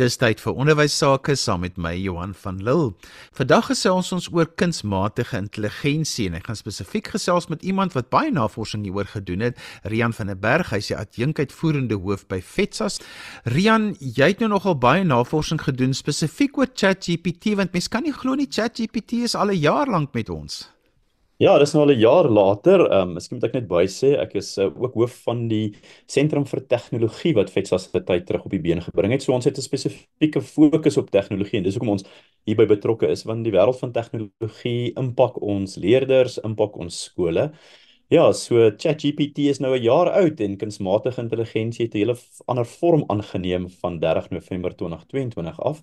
Dis tyd vir onderwys sake saam met my Johan van Lille. Vandag gesels ons oor kunsmatige intelligensie en ek gaan spesifiek gesels met iemand wat baie navorsing hieroor gedoen het, Rian van der Berg. Hy's die adjunkuitvoerende hoof by FETSAS. Rian, jy het nou nogal baie navorsing gedoen spesifiek oor ChatGPT want mens kan nie glo nie ChatGPT is al 'n jaar lank met ons. Ja, dis nou al 'n jaar later. Ehm, um, miskien moet ek net by sê ek is uh, ook hoof van die Sentrum vir Tegnologie wat FETSAS se tyd terug op die been gebring het. So ons het 'n spesifieke fokus op tegnologie en dis hoekom ons hierby betrokke is want die wêreld van tegnologie impak ons leerders, impak ons skole. Ja, so ChatGPT is nou 'n jaar oud en kunsmatige intelligensie het 'n hele ander vorm aangeneem van 30 November 2022 af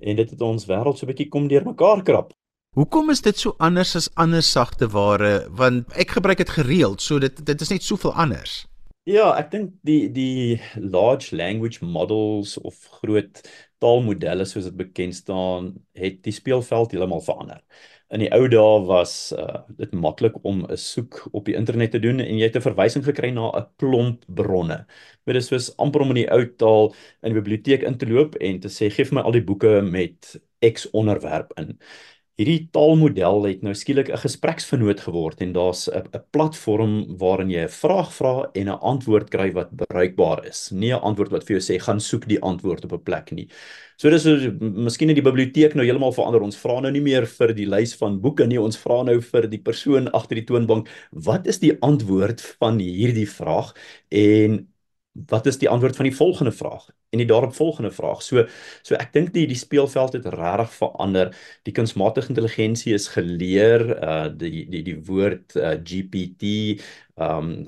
en dit het ons wêreld so 'n bietjie kom deurmekaar krap. Hoekom is dit so anders as ander sagte ware? Want ek gebruik dit gereeld, so dit dit is net soveel anders. Ja, ek dink die die large language models of groot taalmodelle soos dit bekend staan, het die speelveld heeltemal verander. In die ou dae was uh, dit maklik om 'n soek op die internet te doen en jy het 'n verwysing gekry na 'n klomp bronne. Dit is soos amper om in die ou taal in die biblioteek in te loop en te sê gee vir my al die boeke met X onderwerp in hierdie taalmodel het nou skielik 'n gespreksvernoot geword en daar's 'n platform waarin jy 'n vraag vra en 'n antwoord kry wat bruikbaar is. Nie 'n antwoord wat vir jou sê gaan soek die antwoord op 'n plek nie. So dis so miskien in die biblioteek nou heeltemal verander. Ons vra nou nie meer vir die lys van boeke nie, ons vra nou vir die persoon agter die toonbank, wat is die antwoord van hierdie vraag? En wat is die antwoord van die volgende vraag en die daaropvolgende vraag. So so ek dink die die speelveld het regtig verander. Die kunsmatige intelligensie is geleer uh die die die woord uh, GPT um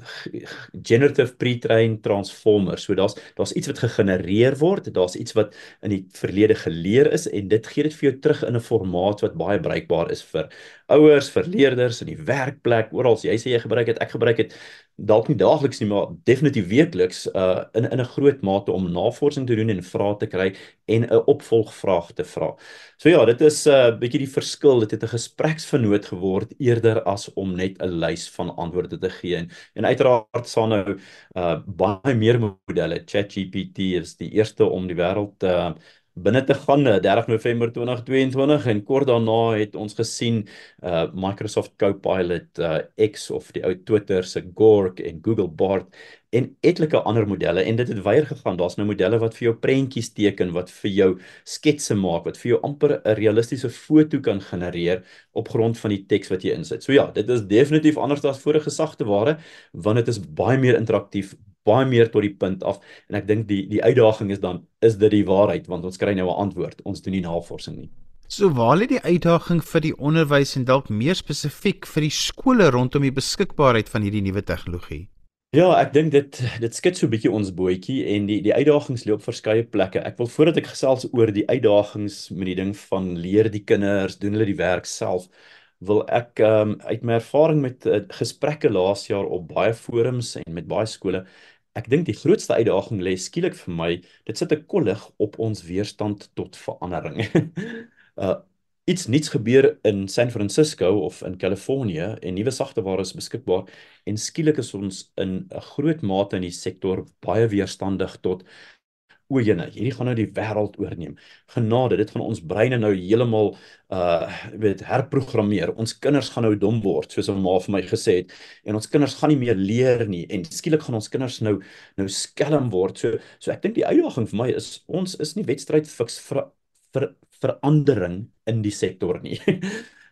generative pre-trained transformer. So daar's daar's iets wat gegenereer word, daar's iets wat in die verlede geleer is en dit gee dit vir jou terug in 'n formaat wat baie bruikbaar is vir ouers, vir leerders in die werkplek, oral. Jy sê jy gebruik dit, ek gebruik dit dalk nie daagliks nie, maar definitief weekliks uh in in 'n groot mate om navorsing te doen en vrae te kry en 'n opvolgvraag te vra. So ja, dit is 'n uh, bietjie die verskil. Dit het 'n gespreksvernoot geword eerder as om net 'n lys van antwoorde te gee en, en uiteraard sal nou uh baie meer modelle. ChatGPT is die eerste om die wêreld uh binne te gaan 30 eh, November 2022 en kort daarna het ons gesien uh Microsoft Copilot uh X of die ou Twitter se Grok en Google Bard en etlike ander modelle en dit het weier gegaan. Daar's nou modelle wat vir jou prentjies teken wat vir jou sketse maak wat vir jou amper 'n realistiese foto kan genereer op grond van die teks wat jy insit. So ja, dit is definitief anders as vorige sagte ware want dit is baie meer interaktief, baie meer tot die punt af. En ek dink die die uitdaging is dan is dit die waarheid? Want ons kry nou 'n antwoord. Ons doen nie navorsing nie. So waar lê die uitdaging vir die onderwys en dalk meer spesifiek vir die skole rondom die beskikbaarheid van hierdie nuwe tegnologie Ja, ek dink dit dit skit so 'n bietjie ons bootjie en die die uitdagings loop verskeie plekke. Ek wil voordat ek gesels oor die uitdagings met die ding van leer die kinders, doen hulle die werk self, wil ek um, uit my ervaring met uh, gesprekke laas jaar op baie forums en met baie skole Ek dink die grootste uitdaging lê skielik vir my, dit sit 'n kollig op ons weerstand tot verandering. uh iets niets gebeur in San Francisco of in Kalifornië en nuwe sagteware is beskikbaar en skielik is ons in 'n groot mate in die sektor baie weerstandig tot o jene, hierdie gaan nou die wêreld oorneem. Genade, dit gaan ons breine nou heeltemal uh weet herprogrammeer. Ons kinders gaan nou dom word, soos 'n ma vir my gesê het, en ons kinders gaan nie meer leer nie en skielik gaan ons kinders nou nou skelm word. So so ek dink die uitdaging vir my is ons is nie wedstryd fiks vir verandering in die sektor nie.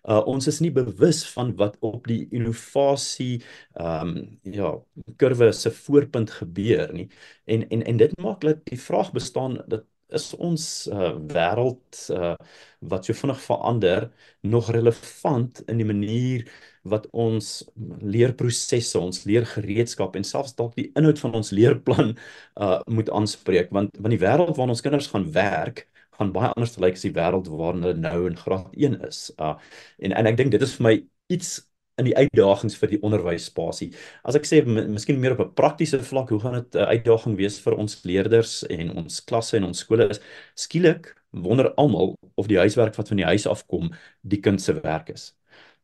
uh, ons is nie bewus van wat op die innovasie ehm um, ja kurwe se voorpunt gebeur nie en en en dit maak dat die vraag bestaan dat is ons uh, wêreld uh, wat so vinnig verander nog relevant in die manier wat ons leerprosesse, ons leergereedskap en selfs dalk die inhoud van ons leerplan uh, moet aanspreek want want die wêreld waarin ons kinders gaan werk gaan baie anders lyk like as die wêreld waarin hulle nou in graad 1 is. Uh en en ek dink dit is vir my iets in die uitdagings vir die onderwysspasie. As ek sê miskien meer op 'n praktiese vlak, hoe gaan dit 'n uitdaging wees vir ons leerders en ons klasse en ons skole is skielik wonder almal of die huiswerk wat van die huis af kom die kind se werk is.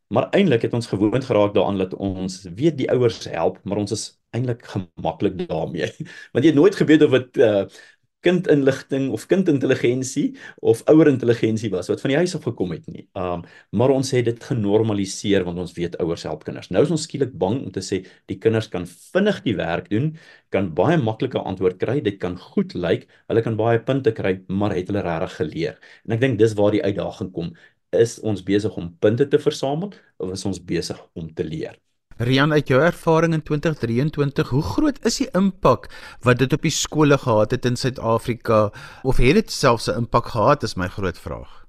Maar eintlik het ons gewoond geraak daaraan dat ons weet die ouers help, maar ons is eintlik gemaklik daarmee. Want jy het nooit geweet of dit uh kindinligting of kindintelligensie of ouer intelligensie was wat van die huis af gekom het nie. Um maar ons het dit genormaliseer want ons weet ouers help kinders. Nou is ons skielik bang om te sê die kinders kan vinnig die werk doen, kan baie maklike antwoord kry, dit kan goed lyk, hulle kan baie punte kry, maar het hulle regtig geleer? En ek dink dis waar die uitdaging kom. Is ons besig om punte te versamel of is ons besig om te leer? Rian uit jou ervaring in 2023, hoe groot is die impak wat dit op die skole gehad het in Suid-Afrika of het dit selfs 'n impak gehad is my groot vraag.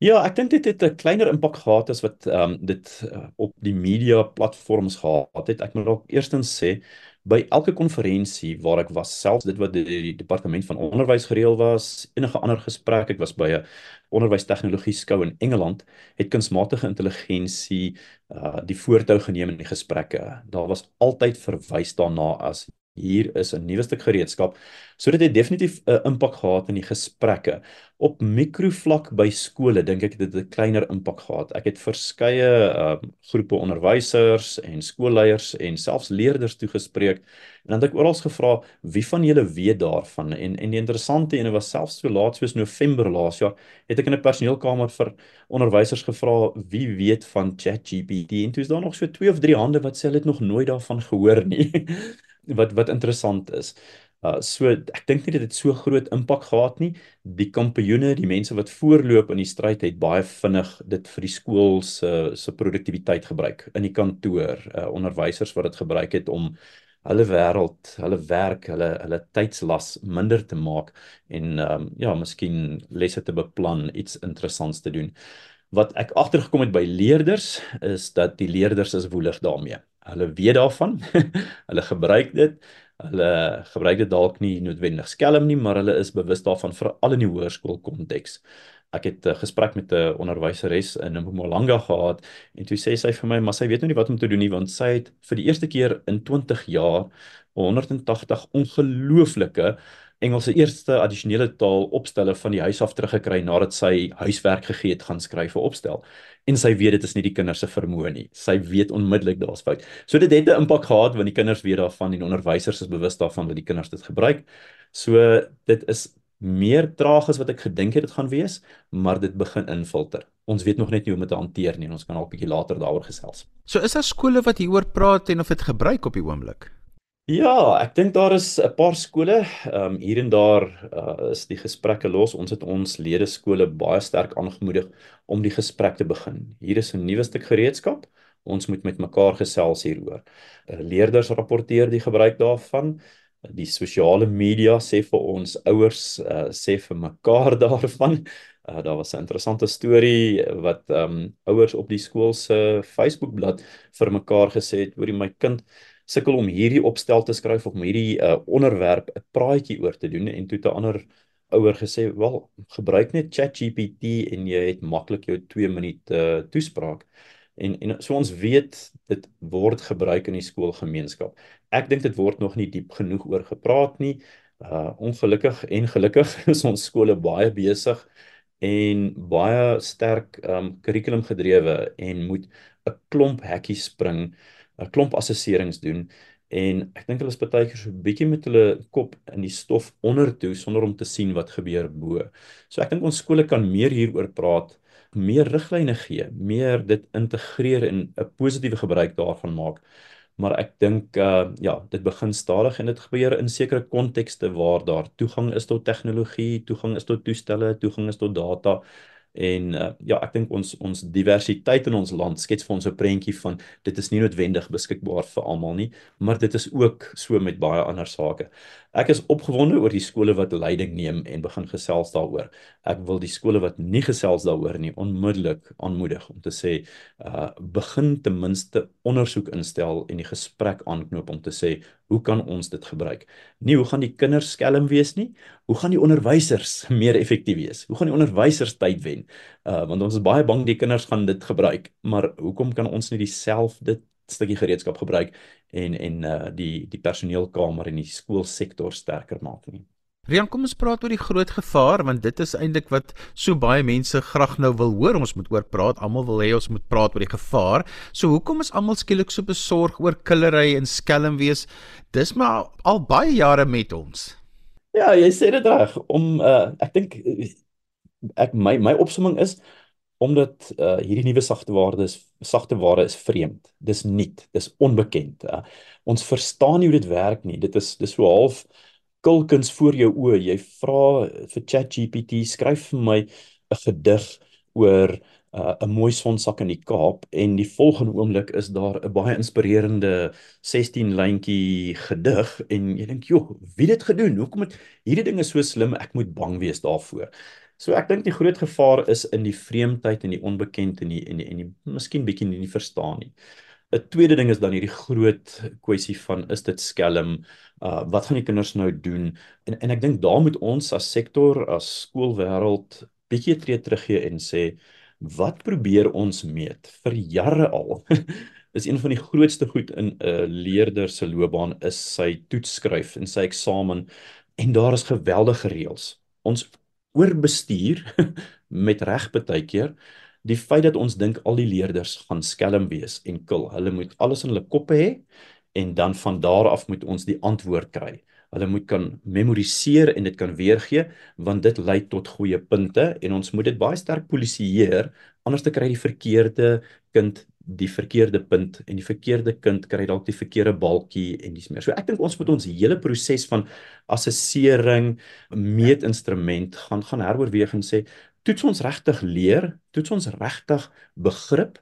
Ja, ek dink dit het 'n kleiner impak gehad as wat ehm um, dit uh, op die media platforms gehad het. Ek moet dalk eerstens sê by elke konferensie waar ek was, selfs dit wat die, die departement van onderwys gereël was, enige ander gesprek, ek was by 'n onderwystegnologie skou in Engeland, het kunsmatige intelligensie uh die voortou geneem in die gesprekke. Daar was altyd verwys daarna as hier is 'n nuwe stuk gereedskap. So dit het definitief 'n impak gehad in die gesprekke. Op mikrovlak by skole dink ek dit het 'n kleiner impak gehad. Ek het verskeie uh groepe onderwysers en skoolleiers en selfs leerders toegespreek en dan het ek oral gevra wie van julle weet daarvan en en die interessante ene was selfs so laat soos November laas jaar het ek in 'n personeelkamer vir onderwysers gevra wie weet van ChatGPT en toe is daar nog so twee of drie hande wat sê hulle het nog nooit daarvan gehoor nie. wat wat interessant is. Uh so ek dink nie dit het so groot impak gehad nie. Die kampioene, die mense wat voorloop in die stryd het baie vinnig dit vir die skool se se produktiwiteit gebruik in die kantoor. Uh onderwysers wat dit gebruik het om hulle wêreld, hulle werk, hulle hulle tydslas minder te maak en ehm um, ja, miskien lesse te beplan, iets interessants te doen. Wat ek agtergekom het by leerders is dat die leerders is woelig daarmee hulle weet daarvan. hulle gebruik dit. Hulle gebruik dit dalk nie noodwendig skelm nie, maar hulle is bewus daarvan veral in die hoërskool konteks. Ek het 'n gesprek met 'n onderwyseres in Mpumalanga gehad en toe sê sy vir my, maar sy weet nou nie wat om te doen nie want sy het vir die eerste keer in 20 jaar 180 ongelooflike Engelse eerste addisionele taal opstelle van die huis af teruggekry nadat sy huiswerk gegee het gaan skryf vir opstel en sy weet dit is nie die kinders se vermoë nie. Sy weet onmiddellik daar's fout. So dit het 'n impak gehad want die kinders weet daarvan en onderwysers is bewus daarvan dat die kinders dit gebruik. So dit is meer traag as wat ek gedink het dit gaan wees, maar dit begin infilter. Ons weet nog net nie hoe om dit te hanteer nie en ons kan dalk 'n bietjie later daaroor gesels. So is daar skole wat hieroor praat en of dit gebruik op die oomblik? Ja, ek dink daar is 'n paar skole, ehm um, hier en daar uh, is die gesprekke los. Ons het ons lede skole baie sterk aangemoedig om die gesprek te begin. Hier is 'n nuwe stuk gereedskap. Ons moet met mekaar gesels hieroor. Uh, leerders rapporteer die gebruik daarvan. Die sosiale media sê vir ons ouers uh, sê vir mekaar daarvan. Uh, daar was 'n interessante storie wat ehm um, ouers op die skool se Facebookblad vir mekaar gesê het oor die my kind sukkel om hierdie opstel te skryf of om hierdie uh, onderwerp 'n praatjie oor te doen en toe 'n ander ouer gesê, "Wel, gebruik net ChatGPT en jy het maklik jou 2 minute uh, toespraak." En en so ons weet dit word gebruik in die skoolgemeenskap. Ek dink dit word nog nie diep genoeg oor gepraat nie. Uh ongelukkig en gelukkig is ons skole baie besig en baie sterk um kurrikulum gedrewe en moet 'n klomp hekkies spring 'n klomp assesserings doen en ek dink hulle is baie keer so 'n bietjie met hulle kop in die stof onder toe sonder om te sien wat gebeur bo. So ek dink ons skole kan meer hieroor praat, meer riglyne gee, meer dit integreer en 'n positiewe gebruik daarvan maak. Maar ek dink uh ja, dit begin stadig en dit gebeur in sekere kontekste waar daar toegang is tot tegnologie, toegang is tot toestelle, toegang is tot data En uh, ja, ek dink ons ons diversiteit in ons land skets vir ons 'n prentjie van dit is nie noodwendig beskikbaar vir almal nie, maar dit is ook so met baie ander sake. Ek is opgewonde oor die skole wat leiding neem en begin gesels daaroor. Ek wil die skole wat nie gesels daaroor nie onmiddellik aanmoedig om te sê uh begin ten minste ondersoek instel en die gesprek aanknoop om te sê hoe kan ons dit gebruik? Nie hoe gaan die kinders skelm wees nie? Hoe gaan die onderwysers meer effektief wees? Hoe gaan die onderwysers tyd wen? Uh want ons is baie bang die kinders gaan dit gebruik, maar hoekom kan ons nie dieselfde stukkie gereedskap gebruik en en uh die die personeelkamer en die skoolsektor sterker maak nie. Rian, kom ons praat oor die groot gevaar want dit is eintlik wat so baie mense graag nou wil hoor ons moet oor praat. Almal wil hê ons moet praat oor die gevaar. So hoekom is almal skielik so besorg oor killery en skelm wees? Dis maar al baie jare met ons. Ja, jy sê dit reg om uh ek dink ek my my opsomming is omdat uh hierdie nuwe sagte waarde is sagte ware is vreemd. Dis nuut, dis onbekend. Uh, ons verstaan nie hoe dit werk nie. Dit is dis so half kulkens voor jou oë. Jy vra vir ChatGPT, skryf vir my 'n gedig oor uh, 'n mooi sonsak in die Kaap en die volgende oomblik is daar 'n baie inspirerende 16 lyntjie gedig en jy dink, "Joh, wie het dit gedoen? Hoekom het hierdie dinge so slim? Ek moet bang wees daarvoor." So ek dink die groot gevaar is in die vreemdheid en die onbekend en die en die, en die miskien bietjie nie verstaan nie. 'n Tweede ding is dan hierdie groot kwessie van is dit skelm? Uh wat gaan die kinders nou doen? En en ek dink daar moet ons as sektor, as skoolwêreld bietjie tree teruggee en sê wat probeer ons meet vir jare al is een van die grootste goed in 'n leerder se loopbaan is sy toetsskryf en sy eksamen en daar is geweldige reëls ons oorbestuur met reg baie keer die feit dat ons dink al die leerders gaan skelm wees en kil. Hulle moet alles in hulle koppe hê en dan van daar af moet ons die antwoord kry. Hulle moet kan memoriseer en dit kan weergee want dit lei tot goeie punte en ons moet dit baie sterk polisieer anders te kry die verkeerde kind die verkeerde punt en die verkeerde kind kry dalk die verkeerde balkie en dis meer. So ek dink ons moet ons hele proses van assessering meetinstrument gaan gaan heroorweeg en sê toets ons regtig leer, toets ons regtig begrip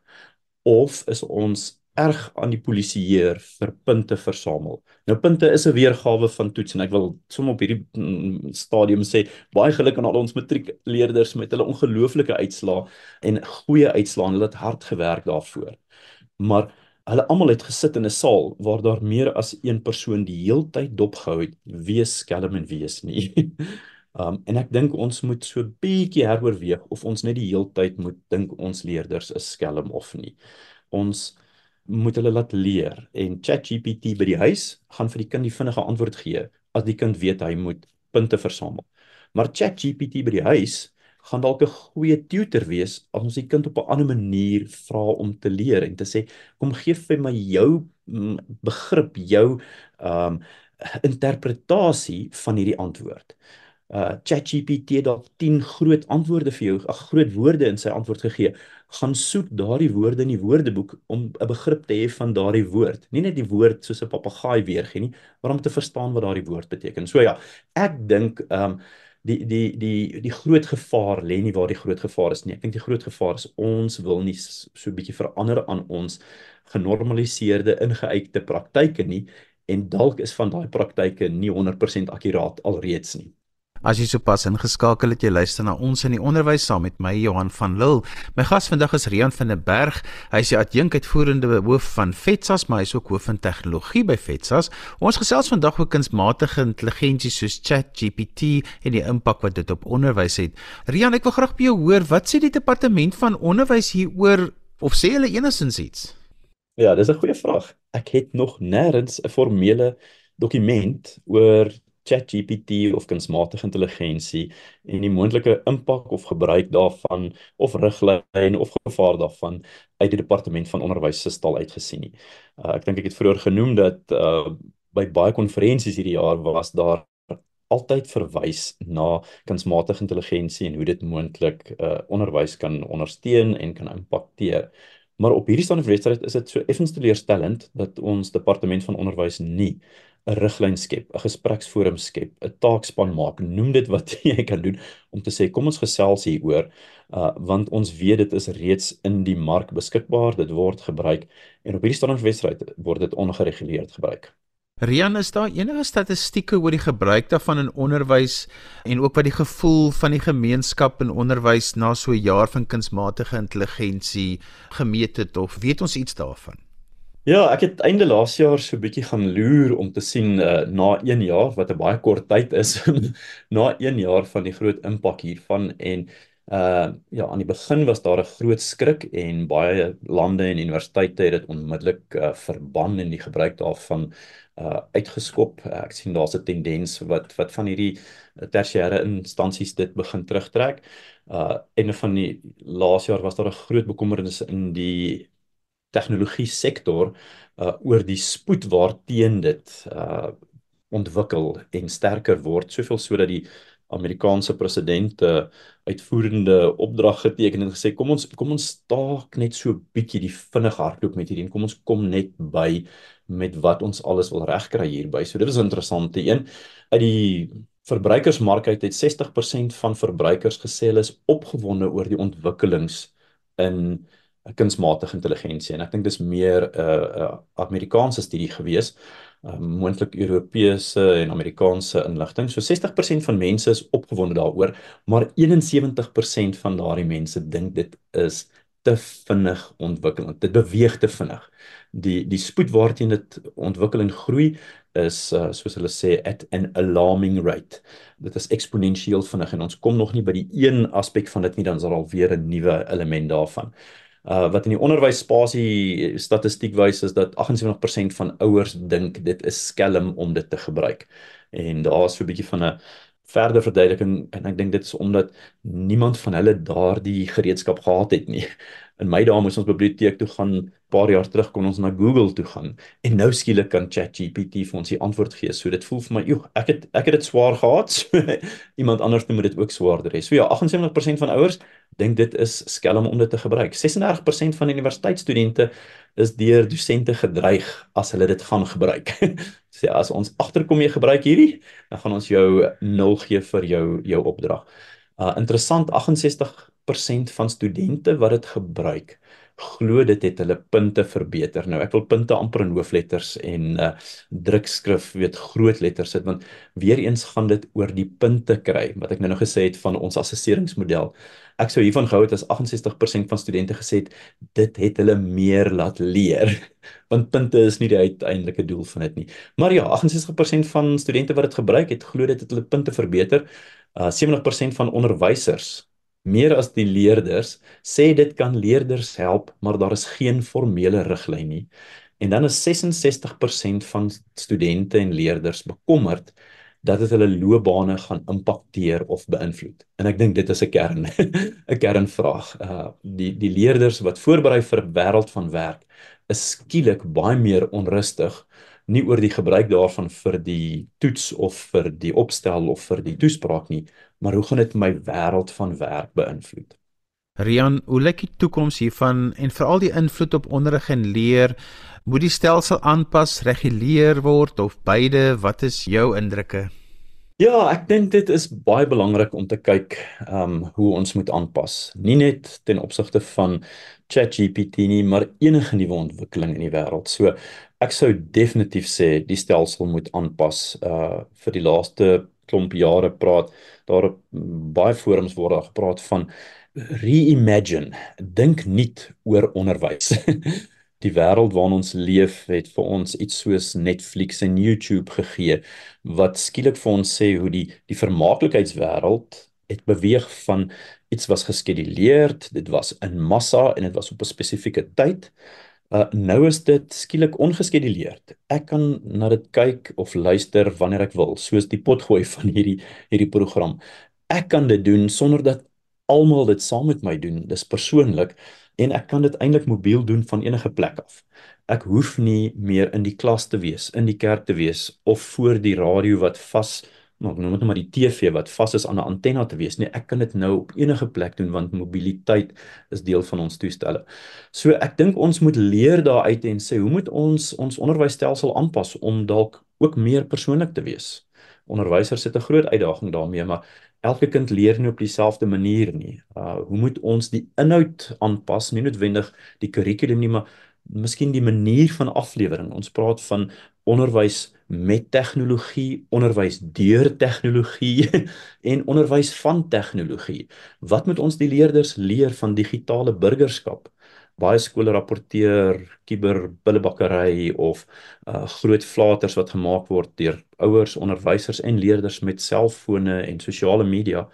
of is ons erg aan die polisieer vir punte versamel. Nou punte is 'n weergawe van toets en ek wil sommer op hierdie mm, stadium sê baie geluk aan al ons matriekleerders met hulle ongelooflike uitslae en goeie uitslae. Hulle het hard gewerk daarvoor. Maar hulle almal het gesit in 'n saal waar daar meer as een persoon die heeltyd dopgehou het wie skelm en wie is nie. Um en ek dink ons moet so bietjie heroorweeg of ons net die heeltyd moet dink ons leerders is skelm of nie. Ons moet hulle laat leer en ChatGPT by die huis gaan vir die kind die vinnige antwoord gee as die kind weet hy moet punte versamel. Maar ChatGPT by die huis gaan dalk 'n goeie tutor wees as ons die kind op 'n ander manier vra om te leer en te sê kom gee vir my jou mm, begrip, jou ehm um, interpretasie van hierdie antwoord uh ChatGPT dalk 10 groot antwoorde vir jou, ag groot woorde in sy antwoord gegee. Gaan soek daardie woorde in die woordeboek om 'n begrip te hê van daardie woord. Nie net die woord soos 'n papegaai weergee nie, maar om te verstaan wat daardie woord beteken. So ja, ek dink um die die die die groot gevaar lê nie waar die groot gevaar is nie. Ek dink die groot gevaar is ons wil nie so 'n bietjie verander aan ons genormaliseerde ingeuite praktyke nie en dalk is van daai praktyke nie 100% akkuraat alreeds nie. As jy sopas ingeskakel het, jy luister na ons in die onderwys saam met my Johan van Lille. My gas vandag is Rian van der Berg. Hy is die adjunk uitvoerende hoof van FETSAS, maar hy is ook hoof van tegnologie by FETSAS. Ons gesels vandag oor kunsmatige intelligensie soos ChatGPT en die impak wat dit op onderwys het. Rian, ek wil graag by jou hoor, wat sê die departement van onderwys hieroor of sê hulle enigins iets? Ja, dis 'n goeie vraag. Ek het nog nêrens 'n formele dokument oor ChatGPT of kunsmatige intelligensie en die moontlike impak of gebruik daarvan of riglyn of gevaar daarvan uit die departement van onderwys se stal uitgesien nie. Uh, ek dink ek het vroeër genoem dat uh, by baie konferensies hierdie jaar was daar altyd verwys na kunsmatige intelligensie en hoe dit moontlik uh, onderwys kan ondersteun en kan impakteer. Maar op hierdie stadium van die wedstryd is dit so effens teleurstellend dat ons departement van onderwys nie 'n riglyn skep, 'n gespreksforum skep, 'n taakspan maak, noem dit wat jy kan doen om te sê kom ons gesels hieroor, uh want ons weet dit is reeds in die mark beskikbaar, dit word gebruik en op hierdie stadiumwedstryd word dit ongereguleerd gebruik. Rian, is daar enige statistieke oor die gebruik daarvan in onderwys en ook wat die gevoel van die gemeenskap in onderwys na so 'n jaar van kunsmatige intelligensie gemeet het of weet ons iets daarvan? Ja, ek het einde laas jaar so 'n bietjie gaan loer om te sien uh, na 1 jaar wat 'n baie kort tyd is na 1 jaar van die groot impak hiervan en uh ja, aan die begin was daar 'n groot skrik en baie lande en universiteite het dit onmiddellik uh, verban en die gebruik daarvan uh uitgeskop. Uh, ek sien daar's 'n tendens wat wat van hierdie tersiêre instansies dit begin terugtrek. Uh en van die laas jaar was daar 'n groot bekommernis in die tegnologie sektor uh oor die spoed waarteen dit uh ontwikkel en sterker word, soveel sodat die Amerikaanse president 'n uh, uitvoerende opdrag geteken en gesê kom ons kom ons staak net so bietjie die vinnig hardloop met hierdie en kom ons kom net by met wat ons alles wil regkry hierby. So dit is 'n interessante een. Uit die verbruikersmark uit het 60% van verbruikers gesê hulle is opgewonde oor die ontwikkelings in kunsmatige intelligensie en ek dink dis meer 'n uh, 'n uh, Amerikaanse studie gewees, uh, moontlik Europese en Amerikaanse inligting. So 60% van mense is opgewonde daaroor, maar 71% van daardie mense dink dit is te vinnig ontwikkel. Dit beweeg te vinnig. Die die spoed waarteen dit ontwikkel en groei is uh, soos hulle sê at an alarming rate. Dit is eksponensieel vinnig en ons kom nog nie by die een aspek van dit nie dan is daar alweer 'n nuwe element daarvan. Wat in die onderwysspasie statistiek wys is dat 78% van ouers dink dit is skelm om dit te gebruik. En daar is so 'n bietjie van 'n verder verduideliking en ek dink dit is omdat niemand van hulle daardie gereedskap gehad het nie in my dae moes ons biblioteek toe gaan, paar jaar terug kon ons na Google toe gaan en nou skielik kan ChatGPT vir ons die antwoord gee. So dit voel vir my, joh, ek het ek het dit swaar gehad. So iemand anders moet dit ook swaarder hê. So ja, 78% van ouers dink dit is skelm om dit te gebruik. 36% van universiteitsstudente is deur dosente gedreig as hulle dit gaan gebruik. Sê as ons agterkom jy gebruik hierdie, dan gaan ons jou 0 gee vir jou jou opdrag. Uh interessant 68% van studente wat dit gebruik glo dit het hulle punte verbeter. Nou ek wil punte amper in hoofletters en uh drukskrif weet groot letters sit want weer eens gaan dit oor die punte kry wat ek nou nog gesê het van ons assesseringsmodel. Ek sou hiervan gehou het as 68% van studente gesê het dit het hulle meer laat leer want punte is nie die uiteindelike doel van dit nie. Maar ja, 68% van studente wat dit gebruik het glo dit het hulle punte verbeter. Uh 70% van onderwysers meer as die leerders sê dit kan leerders help, maar daar is geen formele riglyn nie. En dan is 66% van studente en leerders bekommerd dat dit hulle loopbane gaan impakteer of beïnvloed. En ek dink dit is 'n kern 'n kernvraag. Uh die die leerders wat voorberei vir 'n wêreld van werk is skielik baie meer onrustig nie oor die gebruik daarvan vir die toets of vir die opstel of vir die toespraak nie, maar hoe gaan dit my wêreld van werk beïnvloed? Rian, hoe lyk die toekoms hiervan en veral die invloed op onderrig en leer? Moet die stelsel aanpas, reguleer word of beide? Wat is jou indrukke? Ja, ek dink dit is baie belangrik om te kyk ehm um, hoe ons moet aanpas. Nie net ten opsigte van ChatGPT nie, maar enige nuwe ontwikkeling in die wêreld. So ek sou definitief sê die stelsel moet aanpas. Uh vir die laaste klomp jare praat daar baie forums word daar gepraat van reimagine dink nuut oor onderwys. Die wêreld waarin ons leef het vir ons iets soos Netflix en YouTube gegee wat skielik vir ons sê hoe die die vermaaklikheidswêreld het beweeg van iets was geskeduleerd dit was in massa en dit was op 'n spesifieke tyd Uh nou is dit skielik ongeskeduleerd. Ek kan na dit kyk of luister wanneer ek wil, soos die potgooi van hierdie hierdie program. Ek kan dit doen sonder dat almal dit saam met my doen. Dis persoonlik en ek kan dit eintlik mobiel doen van enige plek af. Ek hoef nie meer in die klas te wees, in die kerk te wees of voor die radio wat vas maar ek noem dit nou maar die TV wat vas is aan 'n antenna te wees nie. Ek kan dit nou op enige plek doen want mobiliteit is deel van ons toestelle. So ek dink ons moet leer daaruit en sê hoe moet ons ons onderwysstelsel aanpas om dalk ook meer persoonlik te wees. Onderwysers het 'n groot uitdaging daarmee, maar elke kind leer nie op dieselfde manier nie. Uh hoe moet ons die inhoud aanpas, nie noodwendig die kurrikulum nie, maar miskien die manier van aflewering. Ons praat van onderwys met tegnologie, onderwys deur tegnologie en onderwys van tegnologie. Wat moet ons die leerders leer van digitale burgerskap? Baie skole rapporteer kiberbillebakkery of uh, groot flaters wat gemaak word deur ouers, onderwysers en leerders met selfone en sosiale media.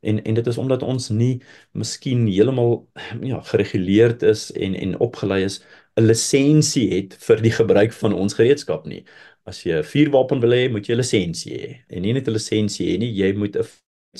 En en dit is omdat ons nie miskien heeltemal ja gereguleerd is en en opgelei is 'n lisensie het vir die gebruik van ons gereedskap nie. As jy 'n vuurwapen wil hê, moet jy 'n lisensie hê. En nie net 'n lisensie hê nie, jy moet 'n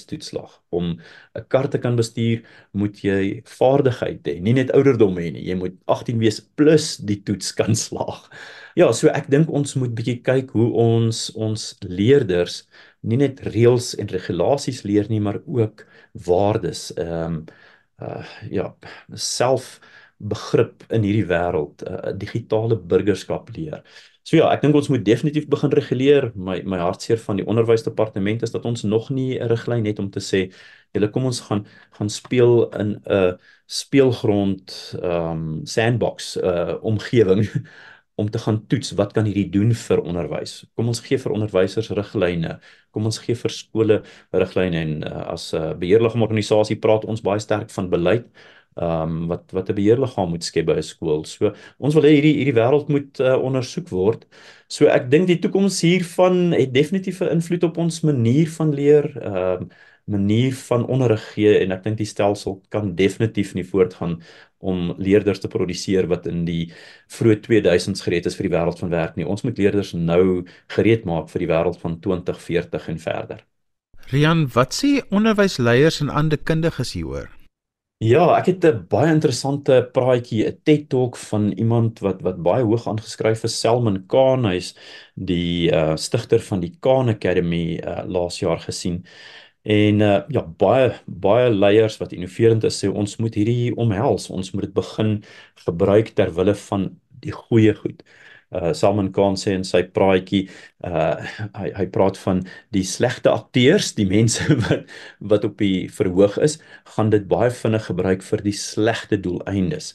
toetslag. Om 'n kar te kan bestuur, moet jy vaardigheid hê, nie net ouderdom hê nie. Jy moet 18 wees plus die toets kan slaag. Ja, so ek dink ons moet bietjie kyk hoe ons ons leerders nie net reëls en regulasies leer nie, maar ook waardes. Ehm um, uh ja, self begrip in hierdie wêreld, 'n uh, digitale burgerskap leer. So ja, ek dink ons moet definitief begin reguleer. My my hartseer van die onderwysdepartement is dat ons nog nie 'n riglyn het om te sê, julle kom ons gaan gaan speel in 'n speelgrond ehm um, sandbox uh omgewing om te gaan toets wat kan hierdie doen vir onderwys. Kom ons gee vir onderwysers riglyne. Kom ons gee vir skole riglyne en uh, as 'n uh, beheerliggaamorganisasie praat ons baie sterk van beleid ehm um, wat wat 'n beheerliggaam moet skep by 'n skool. So ons wil hê hierdie hierdie wêreld moet uh, ondersoek word. So ek dink die toekoms hiervan het definitief 'n invloed op ons manier van leer, ehm uh, manier van onderrig gee en ek dink die stelsel kan definitief nie voortgaan om leerders te produseer wat in die vroeë 2000s gereed is vir die wêreld van werk nie. Ons moet leerders nou gereed maak vir die wêreld van 2040 en verder. Rian, wat sê onderwysleiers en ander kundiges hieroor? Ja, ek het 'n baie interessante praatjie, 'n TED Talk van iemand wat wat baie hoog aangeskryf is, Selman Khan, hy's die uh stigter van die Khan Academy uh laas jaar gesien. En uh ja, baie baie leiers wat innoverend is, sê ons moet hierdie omhels, ons moet dit begin gebruik ter wille van die goeie goed uh Salman Khan sê in sy praatjie uh hy hy praat van die slegte akteurs, die mense wat wat op die verhoog is, gaan dit baie vinnig gebruik vir die slegte doeleindes.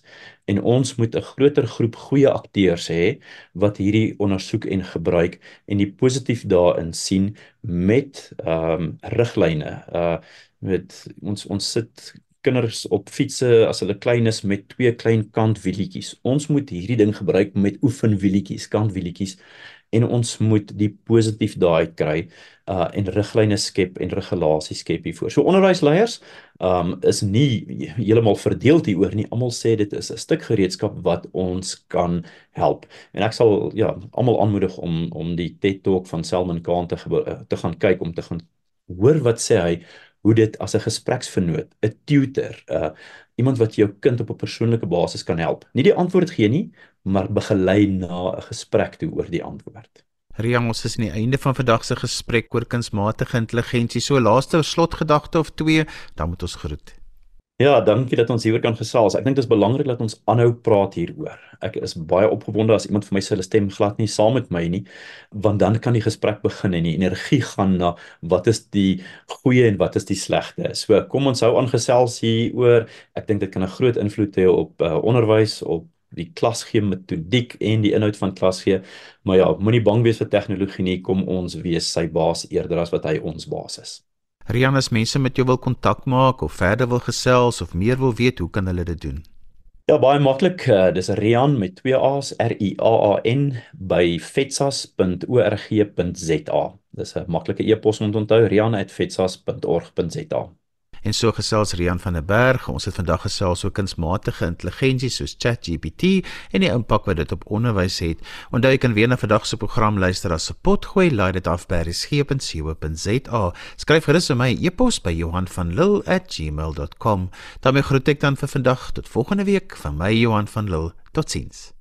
En ons moet 'n groter groep goeie akteurs hê wat hierdie ondersoek en gebruik en die positief daarin sien met ehm um, riglyne. Uh met ons ons sit kinders op fietsse as hulle klein is met twee klein kantwielietjies. Ons moet hierdie ding gebruik met oefenwielietjies, kantwielietjies en ons moet die positief daai kry uh en riglyne skep en regulasies skep hiervoor. So onderwysleiers um is nie heeltemal verdeel hieroor nie. Almal sê dit is 'n stuk gereedskap wat ons kan help. En ek sal ja, almal aanmoedig om om die TED Talk van Selman Khan te te gaan kyk om te gaan hoor wat sê hy hoe dit as 'n gespreksvernoot, 'n tutor, uh iemand wat jou kind op 'n persoonlike basis kan help. Nie die antwoord gee nie, maar begelei na 'n gesprek toe oor die antwoord. Rian, ons is aan die einde van vandag se gesprek oor kunsmatige intelligensie. So laaste slotgedagte of twee, dan moet ons groet. Ja, dankie dat ons hieroor kan gesels. Ek dink dit is belangrik dat ons aanhou praat hieroor. Ek is baie opgewonde as iemand vir my sê hulle stem glad nie saam met my nie, want dan kan die gesprek begin en die energie gaan na wat is die goeie en wat is die slegte. So kom ons hou aan gesels hieroor. Ek dink dit kan 'n groot invloed hê op uh, onderwys, op die klasgee metodiek en die inhoud van klasgee. Maar ja, moenie bang wees vir tegnologie nie. Kom ons wees sy baas eerder as wat hy ons baas is. Rian, as mense met jou wil kontak maak of verder wil gesels of meer wil weet, hoe kan hulle dit doen? Ja, baie maklik. Uh, dis Rian met twee A's, R I A A N by fetsas.org.za. Dis 'n maklike e-pos om te onthou, rian@fetsas.org.za. En so gesels Rian van der Berg. Ons het vandag gesels oor kunsmatige intelligensie soos ChatGPT en die impak wat dit op onderwys het. Onthou jy kan weer na vandag se program luister as 'n potgooi. Laai dit af by resgep.co.za. Skryf gerus vir my e-pos by Johan van Lille@gmail.com. daarmee groet ek dan vir vandag tot volgende week van my Johan van Lille. Totsiens.